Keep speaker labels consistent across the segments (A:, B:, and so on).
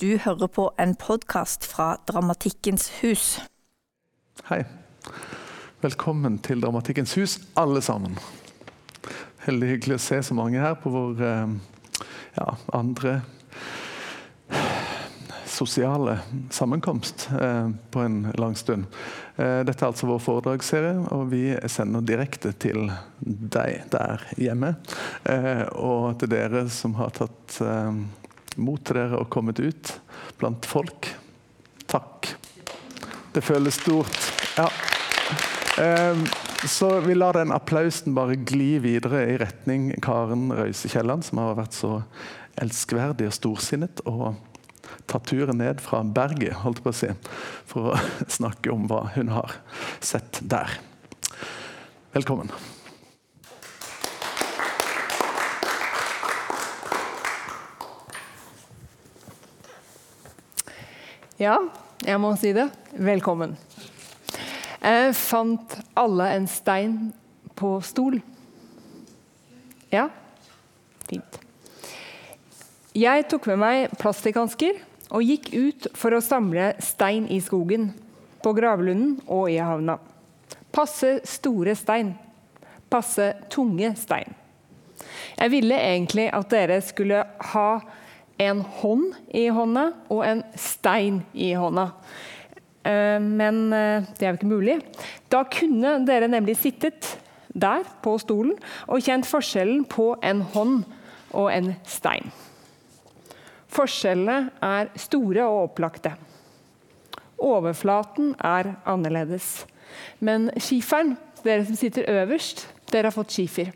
A: Du hører på en podkast fra Dramatikkens hus.
B: Hei. Velkommen til Dramatikkens hus, alle sammen. Veldig hyggelig å se så mange her på vår eh, ja, andre sosiale sammenkomst eh, på en lang stund. Eh, dette er altså vår foredragsserie, og vi sender direkte til deg der hjemme. Og til dere som har tatt mot dere og kommet ut blant folk. Takk. Det føles stort. Ja. Så vi lar den applausen bare gli videre i retning Karen Røise Kielland, som har vært så elskverdig og storsinnet og tatt turen ned fra berget holdt på å si, for å snakke om hva hun har sett der. Velkommen.
C: Ja, jeg må si det. Velkommen. Jeg fant alle en stein på stol. Ja, fint. Jeg tok med meg plastikkhansker og gikk ut for å samle stein i skogen, på gravlunden og i havna. Passe store stein. Passe tunge stein. Jeg ville egentlig at dere skulle ha en hånd i hånda og en stein i hånda. Eh, men eh, det er jo ikke mulig. Da kunne dere nemlig sittet der på stolen og kjent forskjellen på en hånd og en stein. Forskjellene er store og opplagte. Overflaten er annerledes. Men skiferen, dere som sitter øverst, dere har fått skifer.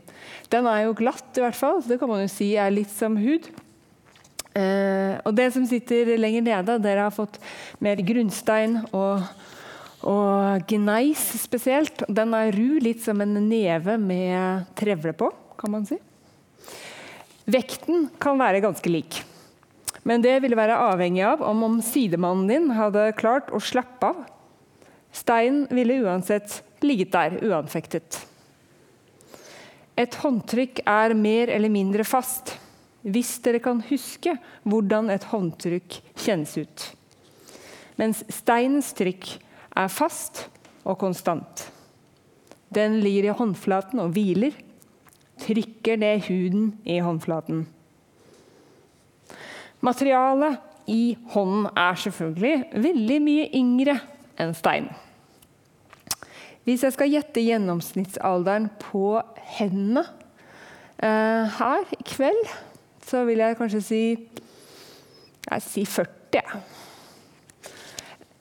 C: Den er jo glatt, i hvert fall. Det kan man jo si er litt som hud. Eh, og det som sitter lenger nede, dere har fått mer grunnstein og, og gneis spesielt. Den er ru, litt som en neve med trevle på, kan man si. Vekten kan være ganske lik. Men det ville være avhengig av om, om sidemannen din hadde klart å slappe av. Steinen ville uansett ligget der uanfektet. Et håndtrykk er mer eller mindre fast hvis dere kan huske hvordan et håndtrykk kjennes ut. Mens steinens trykk er fast og konstant. Den ligger i håndflaten og hviler. Trykker ned huden i håndflaten. Materialet i hånden er selvfølgelig veldig mye yngre enn stein. Hvis jeg skal gjette gjennomsnittsalderen på hendene eh, her i kveld så vil jeg kanskje si jeg si 40. jeg.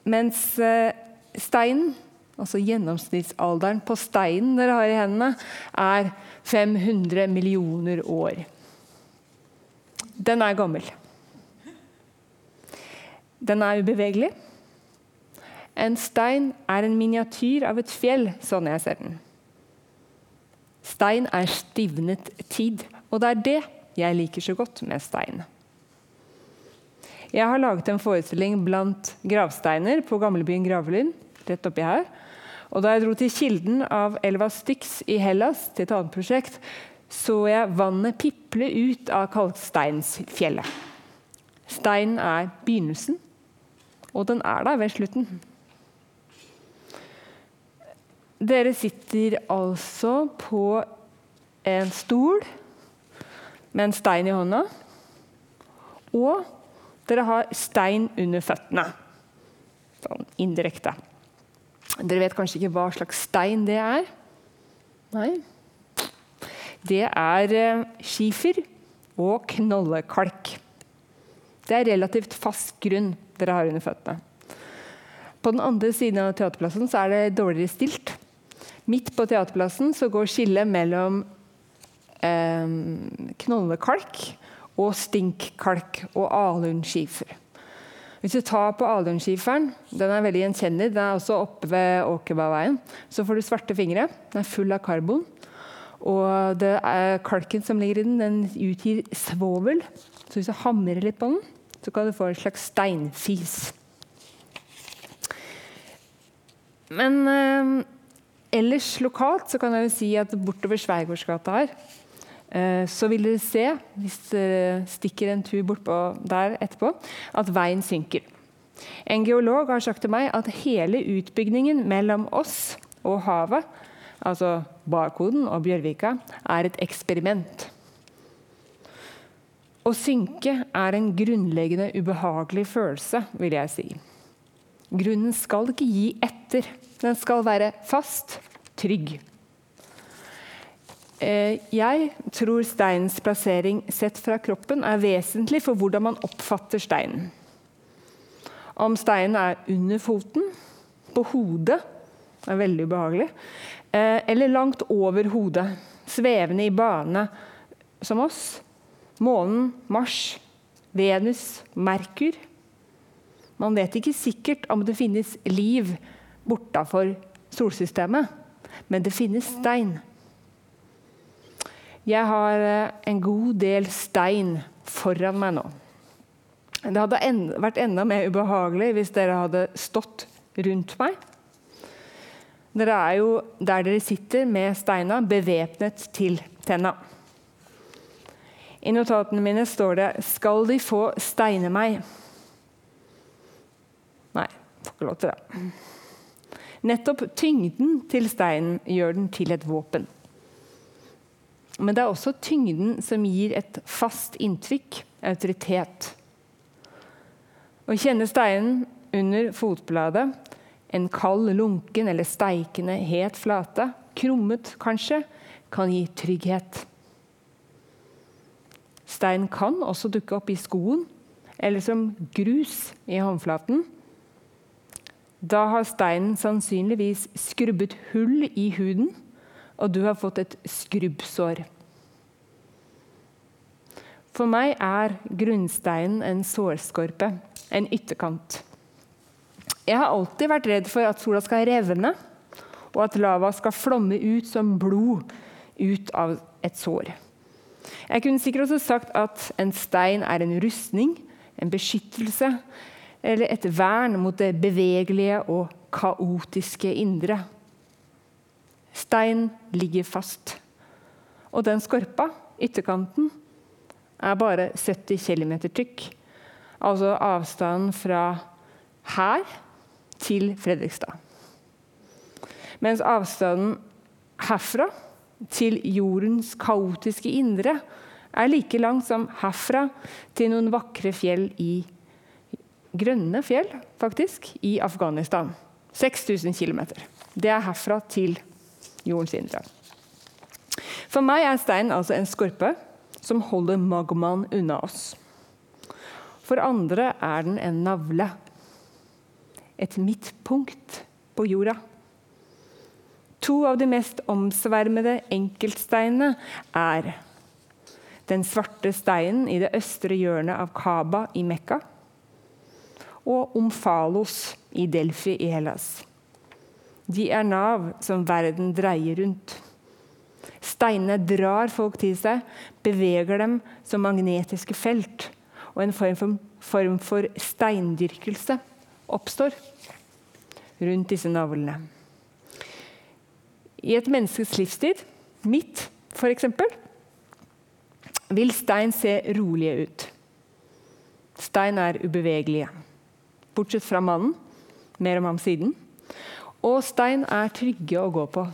C: Mens eh, steinen, altså gjennomsnittsalderen på steinen dere har i hendene, er 500 millioner år. Den er gammel. Den er ubevegelig. En stein er en miniatyr av et fjell, sånn jeg ser den. Stein er stivnet tid, og det er det jeg liker så godt med stein. Jeg har laget en forestilling blant gravsteiner på gamlebyen Gravlund. rett oppi her. Og Da jeg dro til kilden av elva Styx i Hellas til et annet prosjekt, så jeg vannet piple ut av kalksteinsfjellet. Steinen er begynnelsen, og den er der ved slutten. Dere sitter altså på en stol med en stein i hånda. Og dere har stein under føttene. Sånn indirekte. Dere vet kanskje ikke hva slags stein det er? Nei. Det er eh, skifer og knollekalk. Det er relativt fast grunn dere har under føttene. På den andre siden av teaterplassen er det dårligere stilt. Midt på teaterplassen går skillet mellom knollekalk og stinkkalk og alunskifer. Hvis du tar på alunskiferen, den er veldig gjenkjennelig, den er også oppe ved Åkerbaveien, så får du svarte fingre. Den er full av karbon. Og det er kalken som ligger i den, den utgir svovel. Så hvis du hamrer litt på den, så kan du få en slags steinfis. Men eh, ellers lokalt så kan jeg jo si at bortover Sveigårdsgata her eh, så vil dere se, hvis dere stikker en tur bortpå der etterpå, at veien synker. En geolog har sagt til meg at hele utbygningen mellom oss og havet, altså Barkoden og Bjørvika, er et eksperiment. Å synke er en grunnleggende ubehagelig følelse, vil jeg si. Grunnen skal ikke gi etter. Den skal være fast, trygg. Eh, jeg tror steinens plassering sett fra kroppen er vesentlig for hvordan man oppfatter steinen. Om steinen er under foten, på hodet det er veldig ubehagelig. Eh, eller langt over hodet, svevende i bane som oss. Månen, Mars, Venus, Merkur. Man vet ikke sikkert om det finnes liv bortafor solsystemet, men det finnes stein. Jeg har eh, en god del stein foran meg nå. Det hadde vært enda mer ubehagelig hvis dere hadde stått rundt meg. Dere er jo der dere sitter med steina, bevæpnet til tenna. I notatene mine står det 'Skal de få steine meg?' Nei, får ikke lov til det. Nettopp tyngden til steinen gjør den til et våpen. Men det er også tyngden som gir et fast inntrykk, autoritet. Å kjenne steinen under fotbladet en kald, lunken eller steikende het flate, krummet kanskje, kan gi trygghet. Stein kan også dukke opp i skoen eller som grus i håndflaten. Da har steinen sannsynligvis skrubbet hull i huden, og du har fått et skrubbsår. For meg er grunnsteinen en sårskorpe, en ytterkant. Jeg har alltid vært redd for at sola skal revne, og at lava skal flomme ut som blod ut av et sår. Jeg kunne sikkert også sagt at en stein er en rustning, en beskyttelse eller et vern mot det bevegelige og kaotiske indre. Stein ligger fast. Og den skorpa, ytterkanten, er bare 70 km tykk. Altså avstanden fra her til Fredrikstad. Mens avstanden herfra til jordens kaotiske indre er like lang som herfra til noen vakre fjell i Grønne fjell, faktisk, i Afghanistan. 6000 km. Det er herfra til jordens indre. For meg er steinen altså en skorpe som holder magmaen unna oss. For andre er den en navle et midtpunkt på jorda. To av de mest omsvermede enkeltsteinene er den svarte steinen i det østre hjørnet av Kaba i Mekka og Omfalos i Delfi i Hellas. De er nav som verden dreier rundt. Steinene drar folk til seg, beveger dem som magnetiske felt. Og en form for, form for steindyrkelse oppstår rundt disse navlene. I et menneskes livstid, mitt f.eks., vil stein se rolige ut. Stein er ubevegelige, bortsett fra mannen. Mer om ham siden. Og stein er trygge å gå på.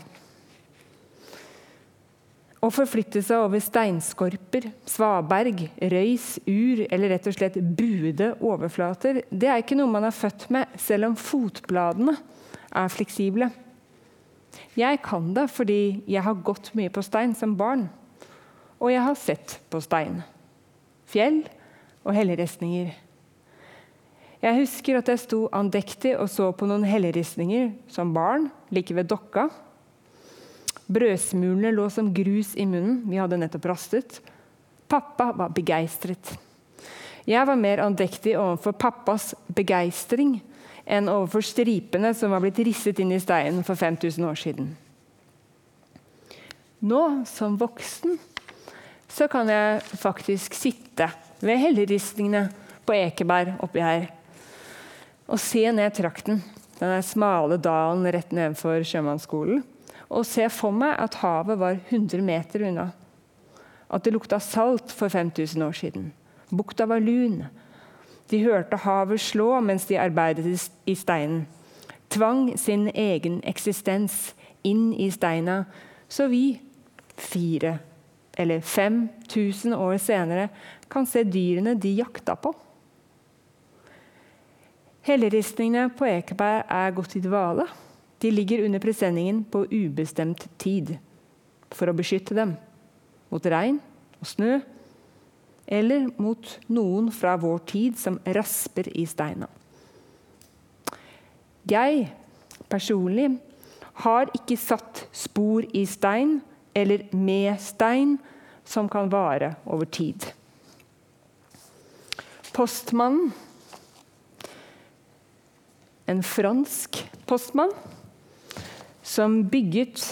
C: Å forflytte seg over steinskorper, svaberg, røys, ur eller rett og slett buede overflater, det er ikke noe man er født med, selv om fotbladene er fleksible. Jeg kan det fordi jeg har gått mye på stein som barn. Og jeg har sett på stein. Fjell og helleristninger. Jeg husker at jeg sto andektig og så på noen helleristninger som barn like ved Dokka Brødsmulene lå som grus i munnen. Vi hadde nettopp rastet. Pappa var begeistret. Jeg var mer andektig overfor pappas begeistring enn overfor stripene som var blitt risset inn i steinen for 5000 år siden. Nå, som voksen, så kan jeg faktisk sitte ved helleristningene på Ekeberg oppi her og se ned trakten. Den smale dalen rett nedenfor sjømannsskolen og se for meg at havet var 100 meter unna. at det lukta salt for 5000 år siden. Bukta var lun. De hørte havet slå mens de arbeidet i steinen. Tvang sin egen eksistens inn i steina, så vi, fire eller 5000 år senere, kan se dyrene de jakta på. Helleristningene på Ekeberg er gått i dvale. De ligger under presenningen på ubestemt tid for å beskytte dem mot regn og snø, eller mot noen fra vår tid som rasper i steina. Jeg personlig har ikke satt spor i stein eller med stein som kan vare over tid. Postmannen, en fransk postmann, som bygget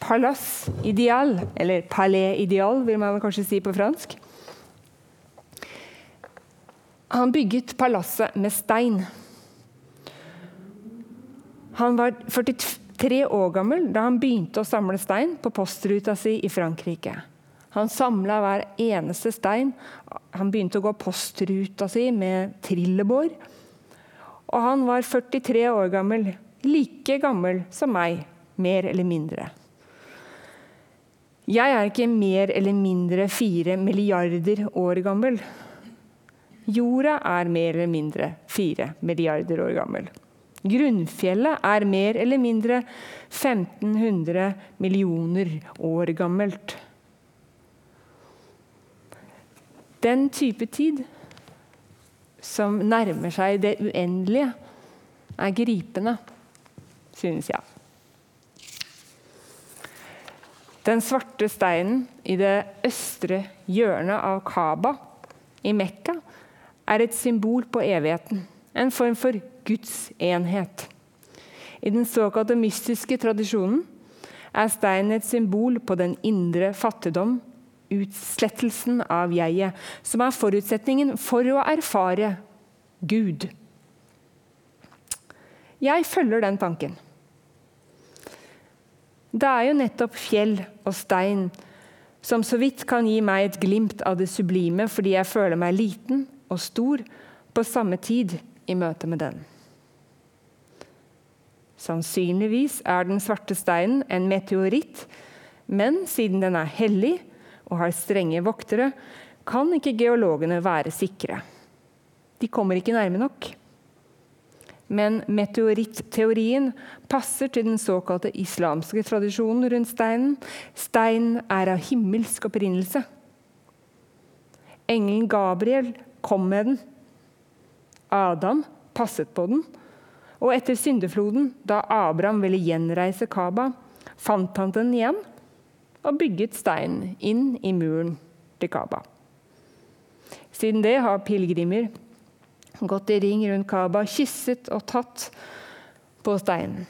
C: Palace Ideal, eller Palais Ideal, vil man kanskje si på fransk. Han bygget palasset med stein. Han var 43 år gammel da han begynte å samle stein på postruta si i Frankrike. Han samla hver eneste stein. Han begynte å gå postruta si med trillebår. Og han var 43 år gammel, like gammel som meg, mer eller mindre. Jeg er ikke mer eller mindre fire milliarder år gammel. Jorda er mer eller mindre fire milliarder år gammel. Grunnfjellet er mer eller mindre 1500 millioner år gammelt. Den type tid som nærmer seg det uendelige, er gripende, synes jeg. Den svarte steinen i det østre hjørnet av Kaba i Mekka er et symbol på evigheten, en form for Guds enhet. I den såkalte mystiske tradisjonen er steinen et symbol på den indre fattigdom, utslettelsen av jeget, som er forutsetningen for å erfare Gud. Jeg følger den tanken. Det er jo nettopp fjell og stein som så vidt kan gi meg et glimt av det sublime fordi jeg føler meg liten og stor på samme tid i møte med den. Sannsynligvis er den svarte steinen en meteoritt, men siden den er hellig og har strenge voktere, kan ikke geologene være sikre. De kommer ikke nærme nok. Men meteorittteorien passer til den såkalte islamske tradisjonen rundt steinen. Steinen er av himmelsk opprinnelse. Engelen Gabriel kom med den. Adam passet på den. Og etter syndefloden, da Abraham ville gjenreise Kaba, fant han den igjen og bygget steinen inn i muren til Kaba. Siden det har pilegrimer gått i ring rundt Kaba, kysset og tatt på steinen.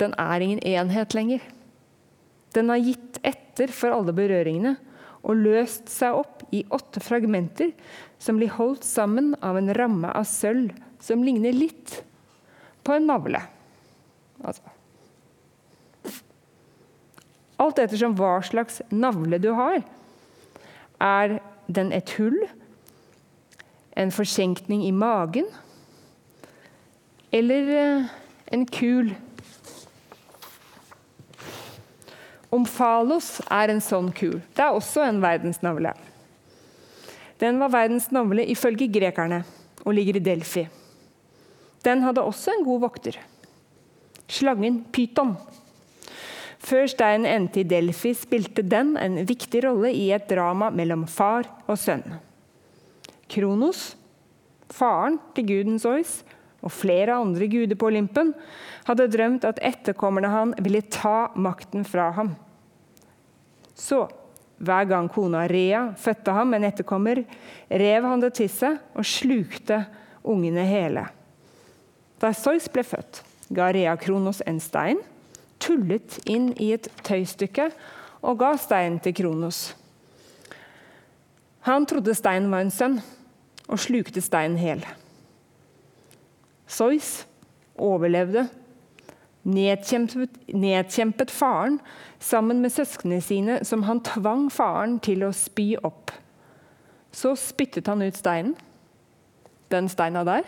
C: Den er ingen enhet lenger. Den har gitt etter for alle berøringene og løst seg opp i åtte fragmenter som blir holdt sammen av en ramme av sølv som ligner litt på en navle. Altså. Alt ettersom hva slags navle du har. Er den et hull? en forsenkning i magen eller eh, en kul. Omfalos er en sånn kul. Det er også en verdensnavle. Den var verdensnavle ifølge grekerne og ligger i Delfi. Den hadde også en god vokter. Slangen Pyton. Før steinen endte i Delfi, spilte den en viktig rolle i et drama mellom far og sønn. Kronos, faren til guden Zeus, og flere andre guder på Olympen, hadde drømt at etterkommerne han ville ta makten fra ham. Så, hver gang kona Rea fødte ham en etterkommer, rev han det til seg og slukte ungene hele. Da Zeus ble født, ga Rea Kronos en stein, tullet inn i et tøystykke og ga steinen til Kronos. Han trodde steinen var en sønn, og slukte steinen hel. Sois overlevde, nedkjempet, nedkjempet faren sammen med søsknene sine, som han tvang faren til å spy opp. Så spyttet han ut steinen, den steina der.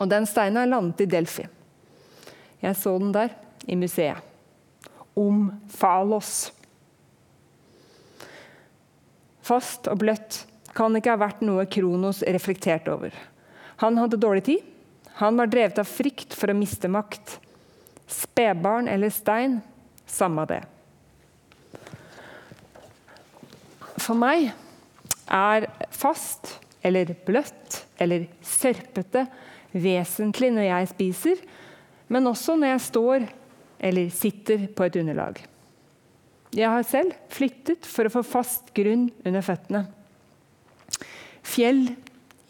C: Og den steina landet i Delfi. Jeg så den der, i museet. Om Falos. Fast og bløtt kan ikke ha vært noe Kronos reflekterte over. Han hadde dårlig tid. Han var drevet av frykt for å miste makt. Spedbarn eller stein, samme det. For meg er fast eller bløtt eller sørpete vesentlig når jeg spiser, men også når jeg står eller sitter på et underlag. Jeg har selv flyttet for å få fast grunn under føttene. Fjell,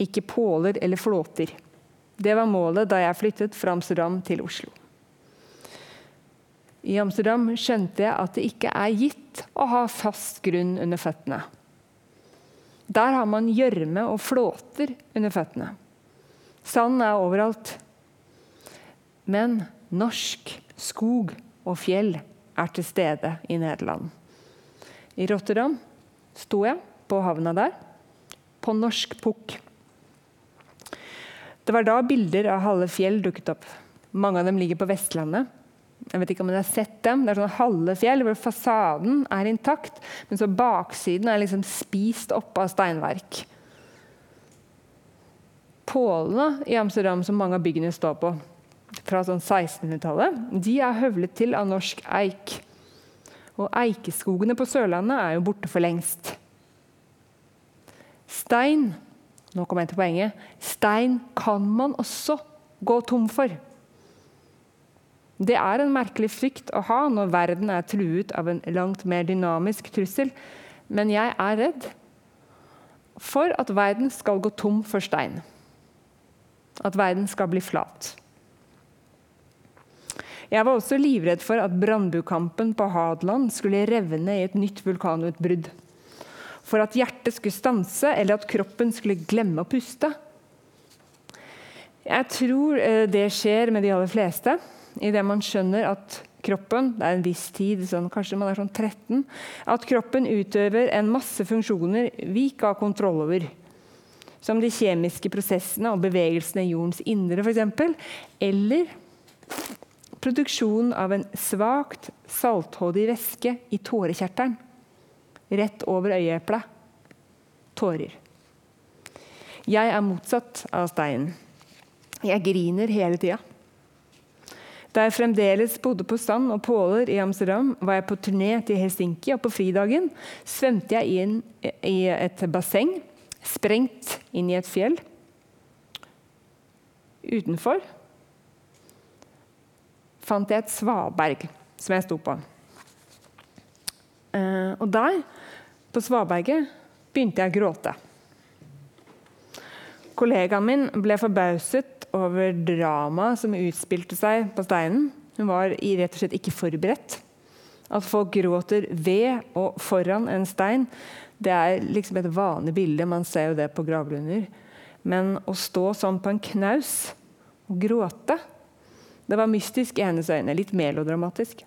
C: ikke påler eller flåter. Det var målet da jeg flyttet fra Amsterdam til Oslo. I Amsterdam skjønte jeg at det ikke er gitt å ha fast grunn under føttene. Der har man gjørme og flåter under føttene. Sand er overalt. Men norsk skog og fjell er til stede i Nederland. I Rotterdam sto jeg på havna der, på norsk pukk. Det var da bilder av halve fjell dukket opp. Mange av dem ligger på Vestlandet. Jeg vet ikke om dere har sett dem. Det er sånne halve fjell hvor fasaden er intakt, men så baksiden er liksom spist opp av steinverk. Pålene i Amsterdam som mange av byggene står på, fra sånn 1600-tallet, de er høvlet til av norsk eik. Og eikeskogene på Sørlandet er jo borte for lengst. Stein nå kommer jeg til poenget, stein kan man også gå tom for. Det er en merkelig frykt å ha når verden er truet av en langt mer dynamisk trussel, men jeg er redd for at verden skal gå tom for stein. At verden skal bli flat. Jeg var også livredd for at brannbukampen på Hadeland skulle revne i et nytt vulkanutbrudd. For at hjertet skulle stanse, eller at kroppen skulle glemme å puste. Jeg tror eh, det skjer med de aller fleste idet man skjønner at kroppen det er en viss tid, sånn, kanskje man er sånn 13, at kroppen utøver en masse funksjoner vi ikke har kontroll over. Som de kjemiske prosessene og bevegelsene i jordens indre, f.eks. Eller produksjon av en svakt saltholdig væske i tårekjertelen. Rett over øyeeplet. Tårer. Jeg er motsatt av steinen. Jeg griner hele tida. Da jeg fremdeles bodde på Sand og Påler i Amsterdam, var jeg på turné til Helsinki, og på fridagen svømte jeg inn i et basseng sprengt inn i et fjell. Utenfor fant jeg et svaberg som jeg sto på. Eh, og der, på svaberget, begynte jeg å gråte. Kollegaen min ble forbauset over dramaet som utspilte seg på steinen. Hun var rett og slett ikke forberedt. At folk gråter ved og foran en stein, det er liksom et vanlig bilde. Man ser jo det på gravlunder. Men å stå sånn på en knaus og gråte, det var mystisk i hennes øyne. Litt melodramatisk.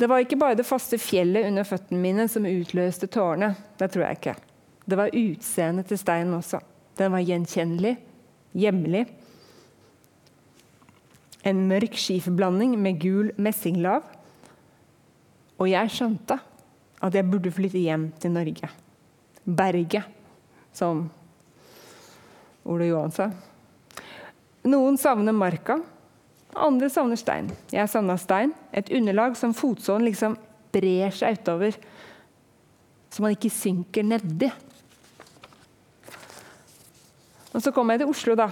C: Det var ikke bare det faste fjellet under føttene mine som utløste tårene. Det tror jeg ikke. Det var utseendet til steinen også. Den var gjenkjennelig, hjemlig. En mørk skiferblanding med gul messinglav. Og jeg skjønte at jeg burde flytte hjem til Norge. Berget, som Ole Johan sa. Noen savner marka, andre savner stein. Jeg savna stein. Et underlag som fotsålen liksom brer seg utover, så man ikke synker nedi. Og Så kom jeg til Oslo da,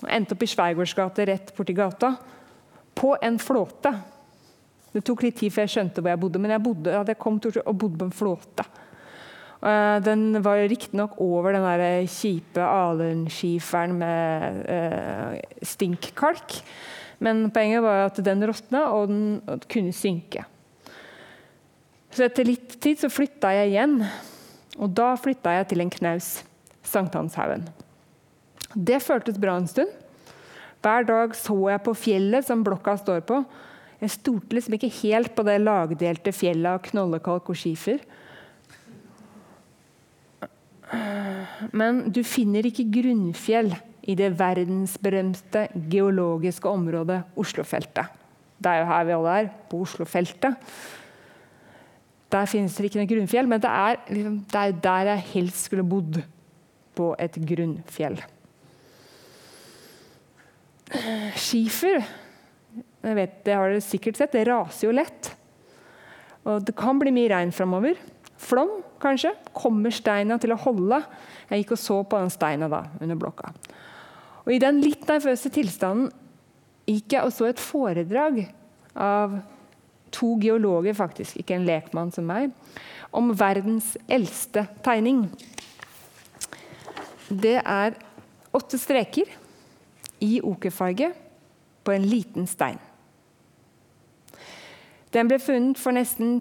C: og endte opp i Schweigaards gate rett borti gata. På en flåte. Det tok litt tid før jeg skjønte hvor jeg bodde, men jeg, bodde, jeg kommet til Oslo og bodde på en flåte. Uh, den var riktignok over den der kjipe alunskiferen med uh, stinkkalk. Men poenget var at den råtna, og den kunne synke. Så etter litt tid så flytta jeg igjen. Og da flytta jeg til en knaus. Sankthanshaugen. Det føltes bra en stund. Hver dag så jeg på fjellet som blokka står på. Jeg stolte liksom ikke helt på det lagdelte fjellet av knollekalk og skifer. Men du finner ikke grunnfjell i det verdensberømte geologiske området Oslofeltet. Det er jo her vi alle er, på Oslofeltet. Der finnes det ikke noe grunnfjell, men det er, liksom, det er der jeg helst skulle bodd. På et grunnfjell. Skifer jeg vet, det har dere sikkert sett, det raser jo lett. Og det kan bli mye regn framover. Flom, kanskje. Kommer steina til å holde? Jeg gikk og så på den steina da, under blokka. Og I den litt nervøse tilstanden gikk jeg og så et foredrag av to geologer, faktisk, ikke en lekmann som meg, om verdens eldste tegning. Det er åtte streker i okerfarge på en liten stein. Den ble funnet for nesten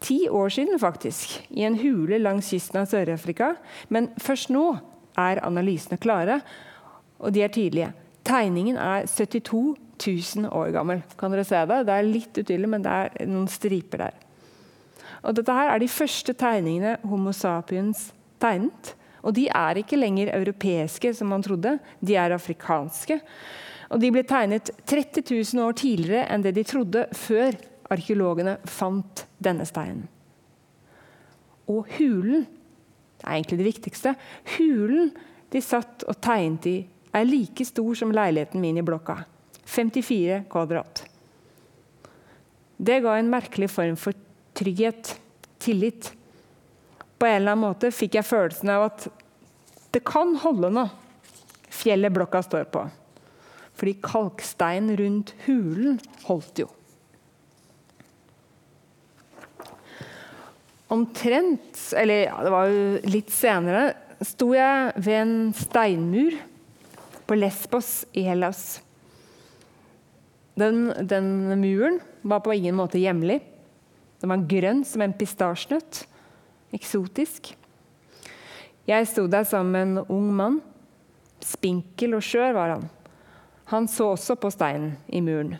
C: ti år siden, faktisk, i en hule langs kysten av Sør-Afrika. Men først nå er analysene klare, og de er tydelige. Tegningen er 72 000 år gammel. Kan dere se det? Det er litt utydelig, men det er noen striper der. Og dette her er de første tegningene Homo sapiens tegnet. Og de er ikke lenger europeiske, som man trodde. De er afrikanske. Og de ble tegnet 30 000 år tidligere enn det de trodde før arkeologene fant denne steinen. Og hulen det er egentlig det viktigste. Hulen de satt og tegnet i, er like stor som leiligheten min i blokka. 54 kvadrat. Det ga en merkelig form for trygghet, tillit. På en eller annen måte fikk jeg følelsen av at det kan holde nå, fjellet blokka står på. Fordi kalksteinen rundt hulen holdt jo. Omtrent, eller ja, det var jo litt senere, sto jeg ved en steinmur på Lesbos i Hellas. Den, den, muren var på ingen måte hjemlig. Den var grønn som en pistasjenøtt. Eksotisk. Jeg sto der sammen med en ung mann. Spinkel og skjør var han. Han så også på steinen i muren.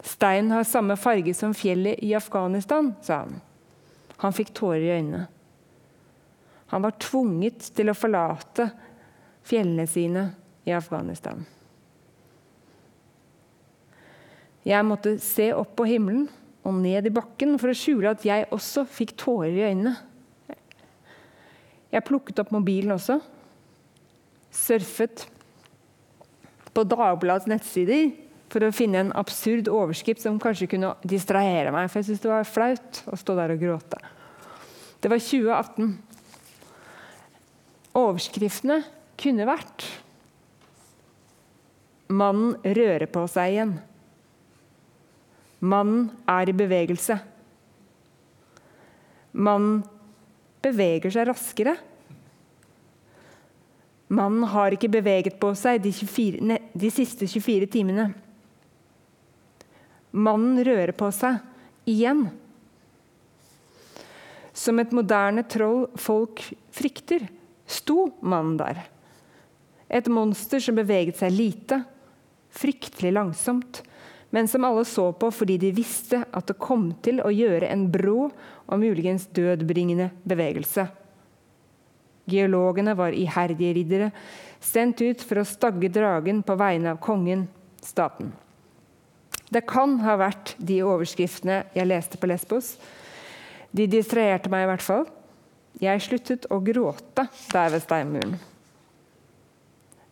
C: Steinen har samme farge som fjellet i Afghanistan, sa han. Han fikk tårer i øynene. Han var tvunget til å forlate fjellene sine i Afghanistan. Jeg måtte se opp på himmelen og ned i bakken for å skjule at jeg også fikk tårer i øynene. Jeg plukket opp mobilen også. Surfet på Dagbladets nettsider for å finne en absurd overskrift som kanskje kunne distrahere meg. For jeg syntes det var flaut å stå der og gråte. Det var 2018. Overskriftene kunne vært Mannen rører på seg igjen. Mannen er i bevegelse. Mannen beveger seg raskere. Mannen har ikke beveget på seg de, 24, ne, de siste 24 timene. Mannen rører på seg igjen. Som et moderne troll folk frykter, sto mannen der. Et monster som beveget seg lite, fryktelig langsomt, men som alle så på fordi de visste at det kom til å gjøre en brå og muligens dødbringende bevegelse. Geologene var iherdige riddere, sendt ut for å stagge dragen på vegne av kongen, staten. Det kan ha vært de overskriftene jeg leste på Lesbos. De distraherte meg i hvert fall. Jeg sluttet å gråte der ved steinmuren.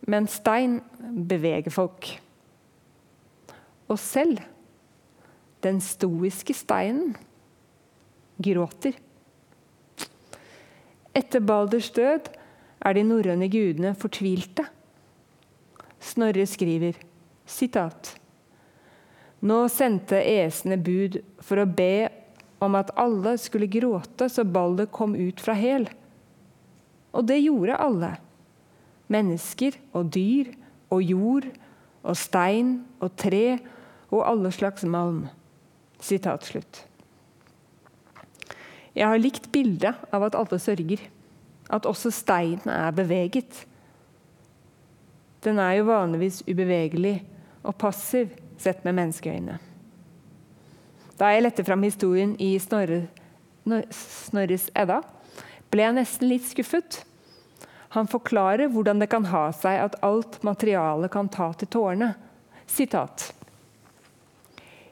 C: Men stein beveger folk. Og selv den stoiske steinen gråter. Etter Balders død er de norrøne gudene fortvilte. Snorre skriver sitat nå sendte esene bud for å be om at alle skulle gråte så ballet kom ut fra Hel. Og det gjorde alle. Mennesker og dyr og jord og stein og tre og alle slags malm. Sitat slutt. Jeg har likt bildet av at alle sørger. At også steinen er beveget. Den er jo vanligvis ubevegelig og passiv sett med menneskeøyne. Da jeg lette fram historien i Snorre, Snorres Edda, ble jeg nesten litt skuffet. Han forklarer hvordan det kan ha seg at alt materialet kan ta til tårene. Sitat.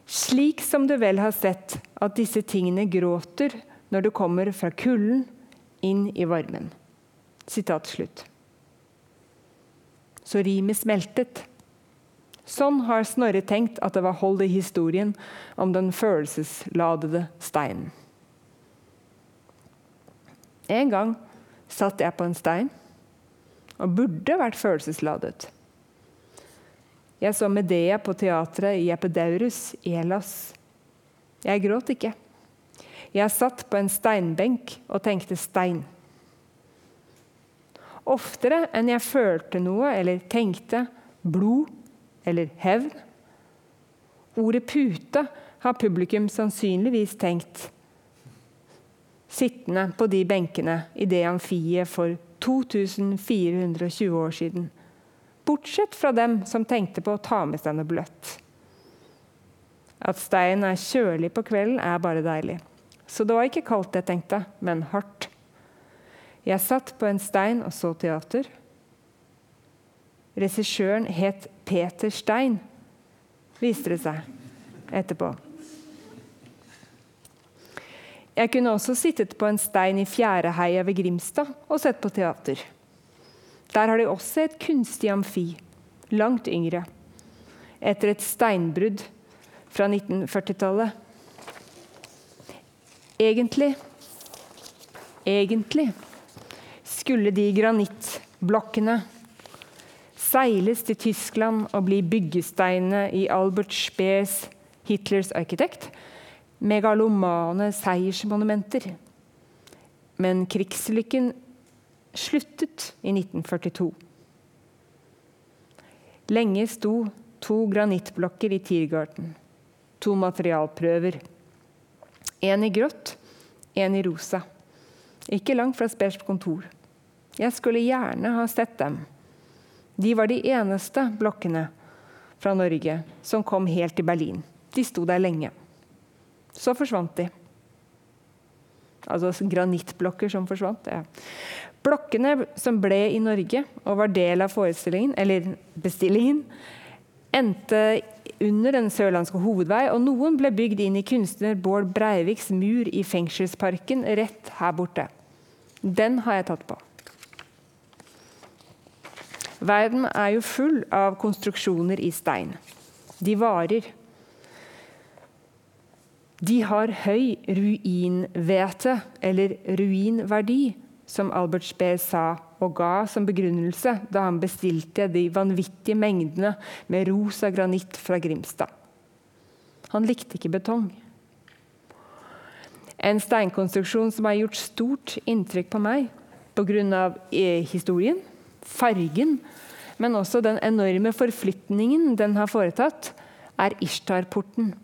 C: Slik som du vel har sett at disse tingene gråter når du kommer fra kulden inn i varmen. Sitat slutt. Så rimet smeltet. Sånn har Snorre tenkt at det var hold i historien om den følelsesladede steinen. En gang satt jeg på en stein og burde vært følelsesladet. Jeg så Medea på teatret i Epidaurus i Hellas. Jeg gråt ikke. Jeg satt på en steinbenk og tenkte stein. Oftere enn jeg følte noe eller tenkte blod eller hevn. Ordet pute har publikum sannsynligvis tenkt sittende på de benkene i det amfiet for 2420 år siden. Bortsett fra dem som tenkte på å ta med seg noe bløtt. At steinen er kjølig på kvelden, er bare deilig. Så det var ikke kaldt jeg tenkte, men hardt. Jeg satt på en stein og så teater. Regissøren het Peter Stein, viste det seg etterpå. Jeg kunne også sittet på en stein i Fjæreheia ved Grimstad og sett på teater. Der har de også et kunstig amfi, langt yngre, etter et steinbrudd fra 1940-tallet. Egentlig Egentlig skulle de granittblokkene seiles til Tyskland og blir byggesteinene i Albert Speers Hitlers arkitekt, megalomane seiersmonumenter. Men krigslykken sluttet i 1942. Lenge sto to granittblokker i Tiergarten. To materialprøver. En i grått, en i rosa. Ikke langt fra Speers kontor. Jeg skulle gjerne ha sett dem. De var de eneste blokkene fra Norge som kom helt til Berlin. De sto der lenge. Så forsvant de. Altså granittblokker som forsvant. Ja. Blokkene som ble i Norge og var del av forestillingen, eller bestillingen, endte under den sørlandske hovedvei, og noen ble bygd inn i kunstner Bård Breiviks mur i fengselsparken rett her borte. Den har jeg tatt på. Verden er jo full av konstruksjoner i stein. De varer. De har høy ruinvete, eller ruinverdi, som Albert Speer sa og ga som begrunnelse da han bestilte de vanvittige mengdene med rosa granitt fra Grimstad. Han likte ikke betong. En steinkonstruksjon som har gjort stort inntrykk på meg pga. Eh, historien, fargen, men også den enorme forflytningen den har foretatt, er Ishtar-porten.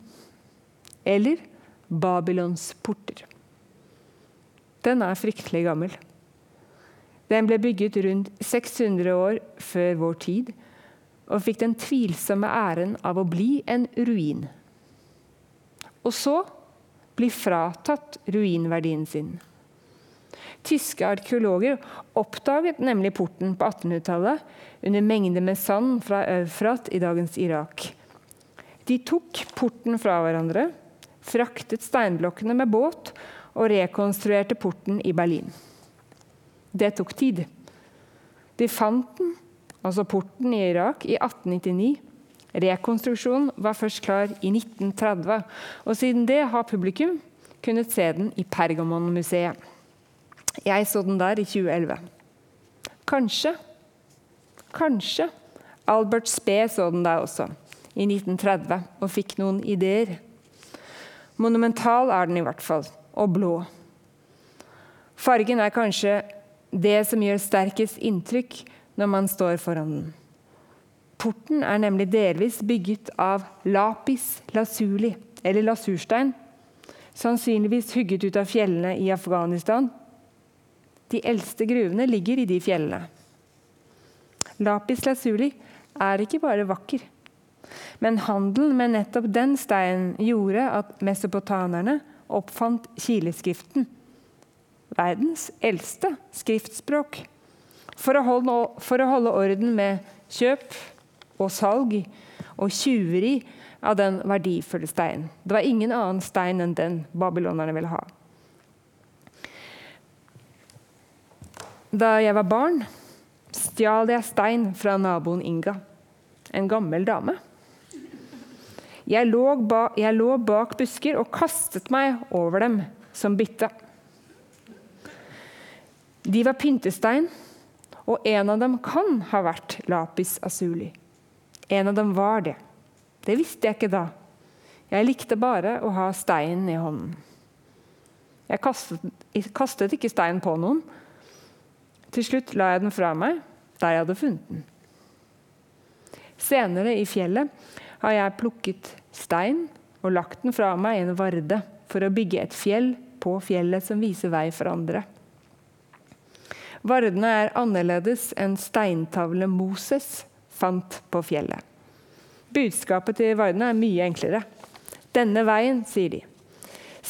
C: Eller Babylons porter. Den er fryktelig gammel. Den ble bygget rundt 600 år før vår tid og fikk den tvilsomme æren av å bli en ruin. Og så bli fratatt ruinverdien sin. Tyske arkeologer oppdaget nemlig porten på 1800-tallet under mengder med sand fra Eufrat i dagens Irak. De tok porten fra hverandre, fraktet steinblokkene med båt og rekonstruerte porten i Berlin. Det tok tid. De fant den, altså porten i Irak, i 1899. Rekonstruksjonen var først klar i 1930, og siden det har publikum kunnet se den i Pergamon-museet. Jeg så den der i 2011. Kanskje, kanskje Albert Spee så den der også, i 1930, og fikk noen ideer. Monumental er den i hvert fall, og blå. Fargen er kanskje det som gjør sterkest inntrykk når man står foran den. Porten er nemlig delvis bygget av lapis lazuli, eller lasurstein, sannsynligvis hugget ut av fjellene i Afghanistan. De eldste gruvene ligger i de fjellene. Lapis lazuli er ikke bare vakker. Men handelen med nettopp den steinen gjorde at mesopotanerne oppfant kileskriften. Verdens eldste skriftspråk. For å, holde, for å holde orden med kjøp og salg og tjuveri av den verdifulle steinen. Det var ingen annen stein enn den babylonerne ville ha. Da jeg var barn, stjal jeg stein fra naboen Inga, en gammel dame. Jeg lå, ba, jeg lå bak busker og kastet meg over dem som bytte. De var pyntestein, og en av dem kan ha vært lapis azuli. En av dem var det. Det visste jeg ikke da. Jeg likte bare å ha steinen i hånden. Jeg kastet, kastet ikke stein på noen, til slutt la jeg den fra meg der jeg hadde funnet den. Senere i fjellet har jeg plukket stein og lagt den fra meg i en varde for å bygge et fjell på fjellet som viser vei for andre. Vardene er annerledes enn steintavle Moses fant på fjellet. Budskapet til vardene er mye enklere. Denne veien, sier de.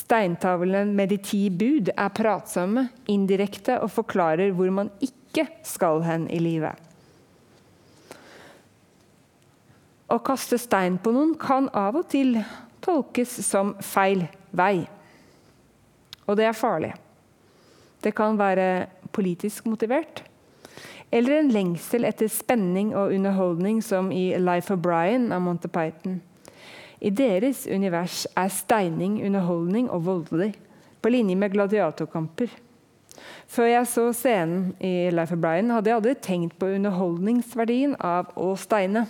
C: Steintavlene med de ti bud er pratsomme, indirekte og forklarer hvor man ikke skal hen i livet. Å kaste stein på noen kan av og til tolkes som feil vei. Og det er farlig. Det kan være politisk motivert. Eller en lengsel etter spenning og underholdning, som i 'Life of Brian' av Monty Python. I deres univers er steining underholdning og voldelig, på linje med gladiatorkamper. Før jeg så scenen i Life of Brian, hadde jeg aldri tenkt på underholdningsverdien av å steine.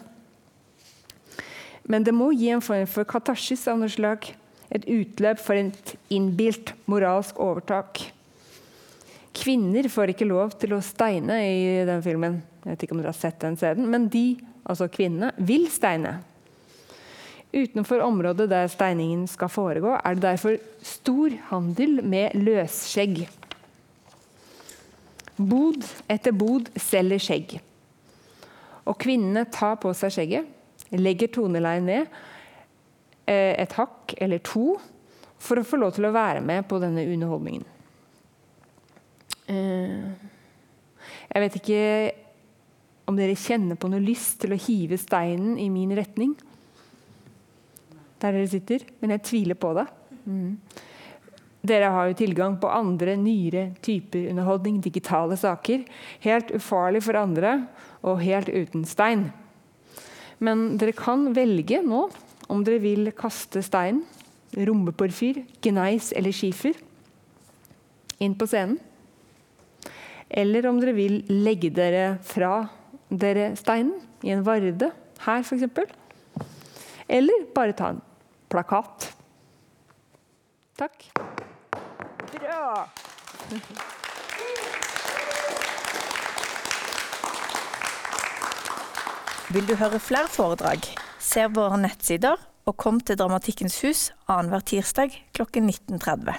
C: Men det må gi en form for katarsis av noe slag. Et utløp for et innbilt moralsk overtak. Kvinner får ikke lov til å steine i den filmen. Jeg vet ikke om dere har sett den scenen, men de, altså kvinnene, vil steine. Utenfor området der steiningen skal foregå, er det derfor stor handel med løsskjegg. Bod etter bod selger skjegg. Og kvinnene tar på seg skjegget, legger toneleien ned eh, et hakk eller to for å få lov til å være med på denne underholdningen. Eh, jeg vet ikke om dere kjenner på noe lyst til å hive steinen i min retning der dere sitter, men jeg tviler på det. Mm. Dere har jo tilgang på andre, nyere typer underholdning, digitale saker. Helt ufarlig for andre og helt uten stein. Men dere kan velge nå om dere vil kaste stein, rommeporfyr, gneis eller skifer inn på scenen. Eller om dere vil legge dere fra dere steinen i en varde her, f.eks. Eller bare ta en plakat. Takk. Bra!
A: Vil du høre flere foredrag? Se våre nettsider og kom til Dramatikkens hus annenhver tirsdag klokken 19.30.